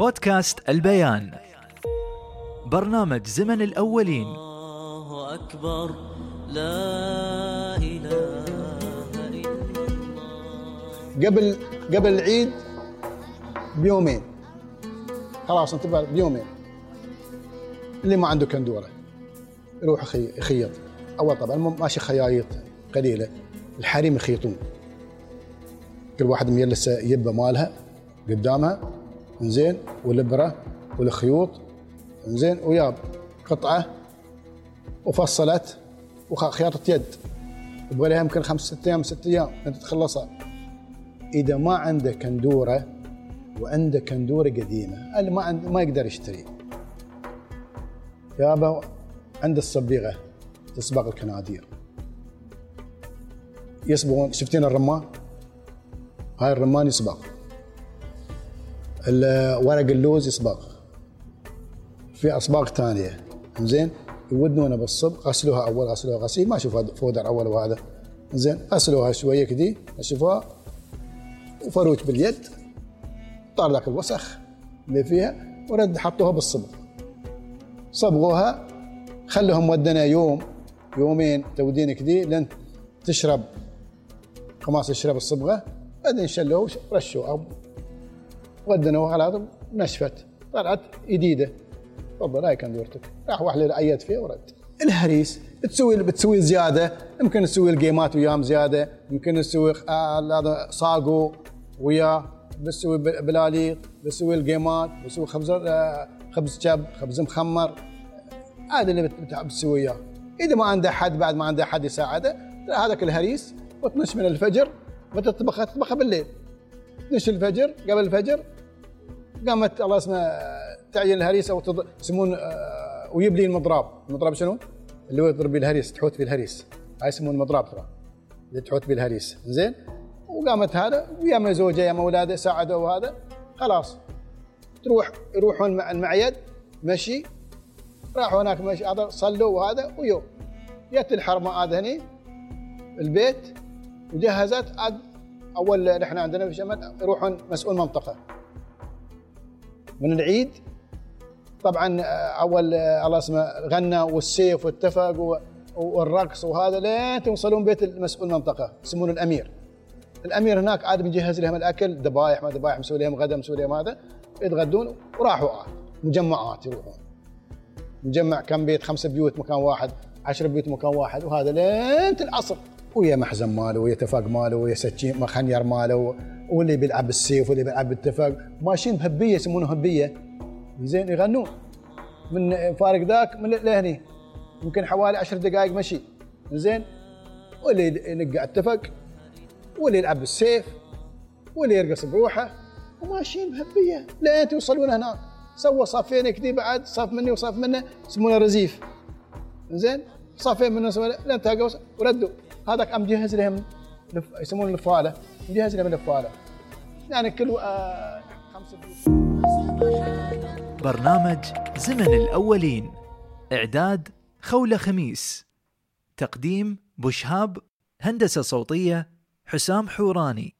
بودكاست البيان. برنامج زمن الأولين. الله أكبر. لا إله إلا الله. قبل قبل العيد بيومين. خلاص انتبه بيومين. اللي ما عنده كندورة. يروح يخي- يخيط. أول طبعا مو- ماشي خيايط قليلة. الحريم يخيطون. كل واحد مجلس يبه مالها قدامها زين والابره والخيوط زين وياب قطعة وفصلت وخياطه يد. يبغى لها يمكن خمس ست أيام ست أيام أنت تخلصها. إذا ما عنده كندورة وعنده كندورة قديمة اللي ما عنده ما يقدر يشتري. يابا عند الصبيغة تصبغ الكنادير. يصبغون شفتين الرمان؟ هاي الرمان يصبغ ورق اللوز يصبغ في اصباغ ثانية. زين؟ يودونه بالصبغ. غسلوها أول غسلوها غسيل. ما أشوف فودر أول وهذا. زين؟ غسلوها شوية كذي. أشوفها. وفروج باليد. طار ذاك الوسخ اللي فيها. ورد حطوها بالصبغ. صبغوها. خلوهم ودنا يوم. يومين تودين كذي لين تشرب. خلاص يشرب الصبغة. بعدين شلوه ورشوا ودنوها خلاص نشفت طلعت جديدة. تفضل هاي كندورتك راح واحد عيد فيها ورد. الهريس تسوي بتسوي زيادة. يمكن تسوي الجيمات وياهم زيادة. يمكن تسوي آه، هذا صاقو وياه. بتسوي بل- بلاليط بتسوي الجيمات بتسوي خبز آه، خبز شب خبز مخمر. هذا اللي بت- بت- بتسوي إياه. إذا ما عنده حد بعد ما عنده حد يساعده هذاك الهريس وتنش من الفجر متى تطبخها تطبخها بالليل. تنش الفجر قبل الفجر قامت الله اسمه تعين الهريس أو يسمون آه، ويجيب لي المضراب، المضراب شنو؟ اللي هو يضرب به الهريس تحوت به الهريس، هاي يسمونه المضراب ترى. اللي تحوت به الهريس، زين؟ وقامت هذا ويا ما زوجة يا اولاده ساعدوا هذا. خلاص. تروح يروحون مع المعيد مشي. راحوا هناك مشي هذا صلوا وهذا ويوم جت الحرمة هذا هني البيت وجهزت عاد أول نحن عندنا في شمال يروحون مسؤول منطقة. من العيد. طبعا آه، أول آه، الله اسمه غنى والسيف واتفق والرقص وهذا لين توصلون بيت المسؤول منطقه يسمونه الأمير. الأمير هناك عاد مجهز لهم الأكل ذبايح ما ذبايح مسوي لهم غدا مسوي لهم هذا يتغدون وراحوا عاد مجمعات يروحون. مجمع كم بيت؟ خمسة بيوت مكان واحد عشرة بيوت مكان واحد وهذا لين العصر. ويا محزن ماله ويا تفاق ماله ويا سكين خنير ماله واللي بيلعب بالسيف واللي بيلعب بالتفاق ماشيين بهبية يسمونه هبية. زين يغنون. من فارق ذاك من لهني. يمكن حوالي عشر دقائق مشي. زين واللي ينقع التفق واللي يلعب بالسيف واللي يرقص بروحه. وماشيين بهبية. لين توصلون هناك سوى صفين كذي بعد صف مني وصف منه يسمونه رزيف. زين صفين منه لين تلقوا وردوا. هذاك أم جهز لهم لف... يسمونه لفاله مجهز لهم لفاله يعني كل آه بيوت برنامج زمن الأولين. إعداد خولة خميس. تقديم بشهاب هندسة صوتية حسام حوراني.